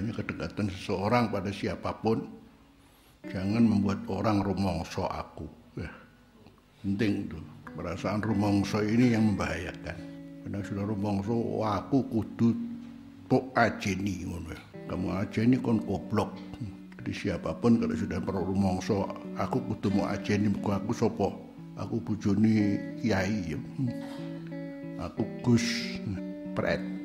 kedekatan seseorang pada siapa pun jangan membuat orang rumongso aku. Ya penting tuh perasaan rumongso ini yang membahayakan. Karena sudah rumongso aku kudu tok ajeni ngono ya. kamu ajeni kon goblok. Jadi siapa pun kalau sudah perlu rumongso aku kudu mau ajeni aku, aku sopo aku bujoni kiai ya. Hmm, aku gus pret.